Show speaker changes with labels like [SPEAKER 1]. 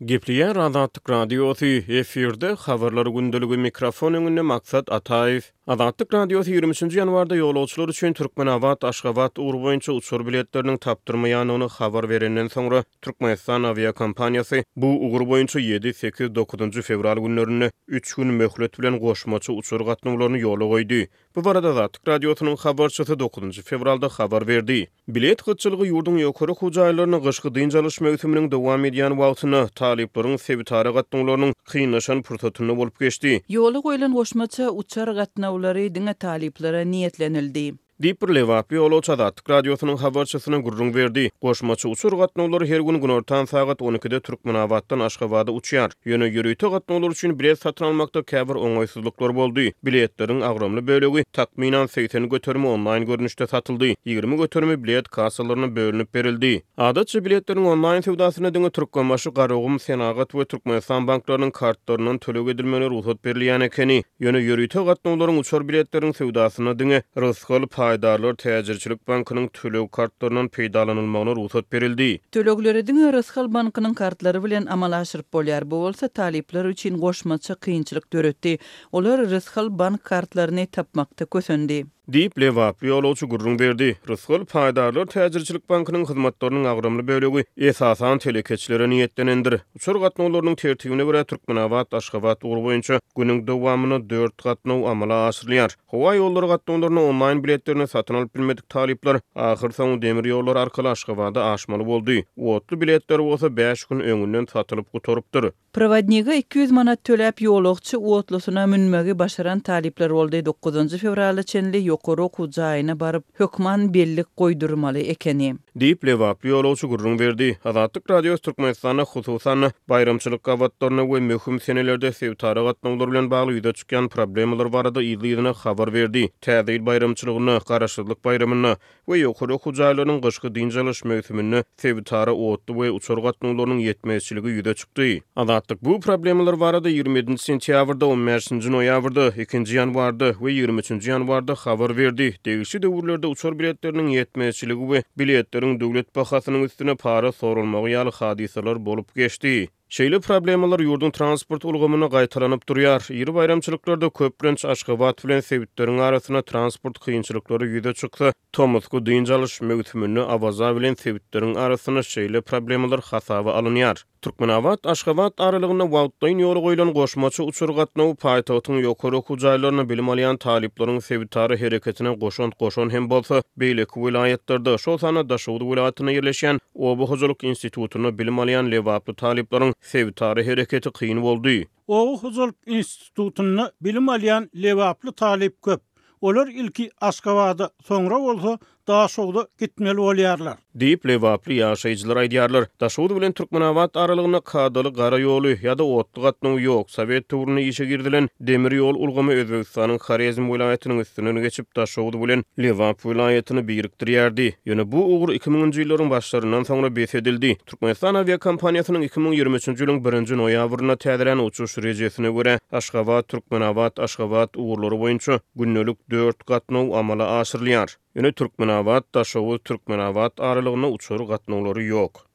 [SPEAKER 1] Gepleýär Azatlyk Radiosy, efirde habarlar gündeligi, mikrofon öňünde Maksat Ataýew. Azatlyk Radiosy, ýigrimi üçünji ýanwarda ýolagçylar üçin Türkmenabat, Aşgabat ugry boýunça uçar biletleriniň tapdyrmaýandygyny habar berenden soňra, Türkmenistan awiakompaniýasy bu ugur boýunça ýedi, sekiz, dokuzynjy fewral günlerinde üç gün möhlet bilen goşmaça uçar gatnawlaryny ýola goýdy. Bu barada Azatlyk Radiosynyň habarçysy dokuzynjy fewralda habar berdi. Bilet gytçylygy ýurduň ýokary okuw jaýlaryna gyşky dynç alyş möwsüminiň dowam edýän wagtynda talyplaryň sebitara gatnawlarynyň kynlaşan pursatynda bolup geçdi.
[SPEAKER 2] Ýola goýlan goşmaça uçar gatnawlary diňe talyplara niýetlenildi.
[SPEAKER 1] Diýip, bir lebaply ýolagçy Azatlyk Radiosynyň habarçysyna gürrüň berdi. Goşmaça uçar gatnawlary her gün günortan sagat on ikide Türkmenabatdan Aşgabada uçýar. Ýöne ýörite gatnawlar üçin bilet satyn almakda käbir oňaýsyzlyklar boldy. Biletleriň agramly bölegi, takmynan segsen göterimi onlaýn görnüşde satyldy, ýigrimi göterimi bilet kassalaryna bölünip berildi. Adatça, biletleriň onlaýn söwdasyna diňe Türkmenbaşy, Garagum, Senagat we Türkmenistan banklarynyň kartlaryndan töleg edilmegine rugsat berilýän ekeni. Ýöne ýörite gatnawlaryň uçar biletleriniň söwdasyna diňe Rysgal paýdarlar täjirçilik bankynyň töleg kartlaryndan peýdalanylmagyna rugsat berildi.
[SPEAKER 2] Tölegleri diňe Rysgal bankynyň kartlary bilen amala aşyryp bolýar, bu bolsa talyplar üçin goşmaça kynçylyk döretdi. Olar Rysgal bank kartlaryny tapmakda kösendi.
[SPEAKER 1] Diýip, lebaply ýolagçy gürrüň berdi. Rysgal paýdarlar täjirçilik bankynyň hyzmatlarynyň agramly bölegi, esasan, telekeçilere niýetlenendir. Uçar gatnawlarynyň tertibine görä, Türkmenabat, Aşgabat ugry boýunça günüň dowamynda dört gatnaw amala aşyrylýar. Howa ýollary gatnawlaryna onlaýn biletlerini satyn alyp bilmedik talyplar, ahyrsoňy demir ýollary arkaly Aşgabada aşmaly boldy. Otly biletler bolsa bäş gün öňünden satylyp gutarypdyr.
[SPEAKER 2] Prowodnige iki ýüz manat töläp ýolagçy otlusyna münmegi başaran talyplar boldy, dokuzynjy fewrala çenli ýokary okuw jaýyna baryp hökman bellik goýdurmaly ekeni.
[SPEAKER 1] Diýip, lebaply ýolagçy gürrüň berdi. Azatlyk Radiosy Türkmenistanda, hususan-da, baýramçylyk gabatlarynda we möhüm senelerde sebitara gatnawlar bilen bagly ýüze çykýan problemalar barada yzly-yzyna habar berdi. Täze ýyl baýramçylygynda, Garaşsyzlyk baýramynda, we ýokary okuw jaýlarynyň gyşky dynç alyş möwsüminde sebitara otly we uçar gatnawlarynyň ýetmezçiligi ýüze çykdy. Azatlyk bu problemalar barada ýigrimi ýedinji sentýabrda, on bäşinji noýabrda, ikinji ýanwarda we ýigrimi üçünji ýanwarda habar berdi. Degişli döwürlerde uçar biletleriniň ýetmezçiligi we biletleriň döwlet bahasynyň üstüne para soralmagy ýaly hadysalar bolup geçdi. Şeýle problemalar ýurduň transport ulgamynda gaýtalanyp durýar. Iri baýramçylyklarda, köplenç, Aşgabat bilen sebitleriň arasynda transport kynçylyklary ýüze çyksa, tomusky dynç alyş möwsüminde Awaza bilen sebitleriň arasynda şeýle problemalar hasaba alynýar. Türkmenabat, Aşgabat aralygynda wagtlaýyn ýola goýlan goşmaça uçar gatnawy paýtagtyň ýokary okuw jaýlarynda bilim alýan talyplaryň sebitara hereketine goşant goşan hem bolsa, beýleki welaýatlarda, şol sanda Daşoguz welaýatynda ýerleşýän Oba hojalyk institutynda bilim alýan lebaply talyplaryň sebitara hereketi kyn boldy.
[SPEAKER 3] Oba hojalyk institutynda bilim alýan lebaply talyp köp. Olar ilki Aşgabada, soňra bolsa Daşogza gitmeli bolýarlar.
[SPEAKER 1] Diýip, lebaply ýaşaýjylar aýdýarlar. Daşoguz bilen Türkmenabat aralygynda kadaly gara ýoly ýa-da otly gatnawy ýok, sowet döwründe işe girizilen Demir ýol ulgamy Özbegistanyň Horezm welaýatynyň üstünden geçip, Daşoguz bilen Lebap welaýatyny birikdirýärdi. Ýöne bu ugur iki müňünji ýyllaryň başlaryndan soňra bes edildi. Türkmenistan awiakompaniýasynyň iki müň ýigrimi üçünji ýylyň birinji noýabrynda täzelän uçuş rejesine görä, Aşgabat, Türkmenabat, Aşgabat ugurlary boýunça gündelik dört gatnaw amala aşyrylýar. Ýöne Türkmenabat, Daşoguz, Türkmenabat aralygynda uçar gatnawlary ýok.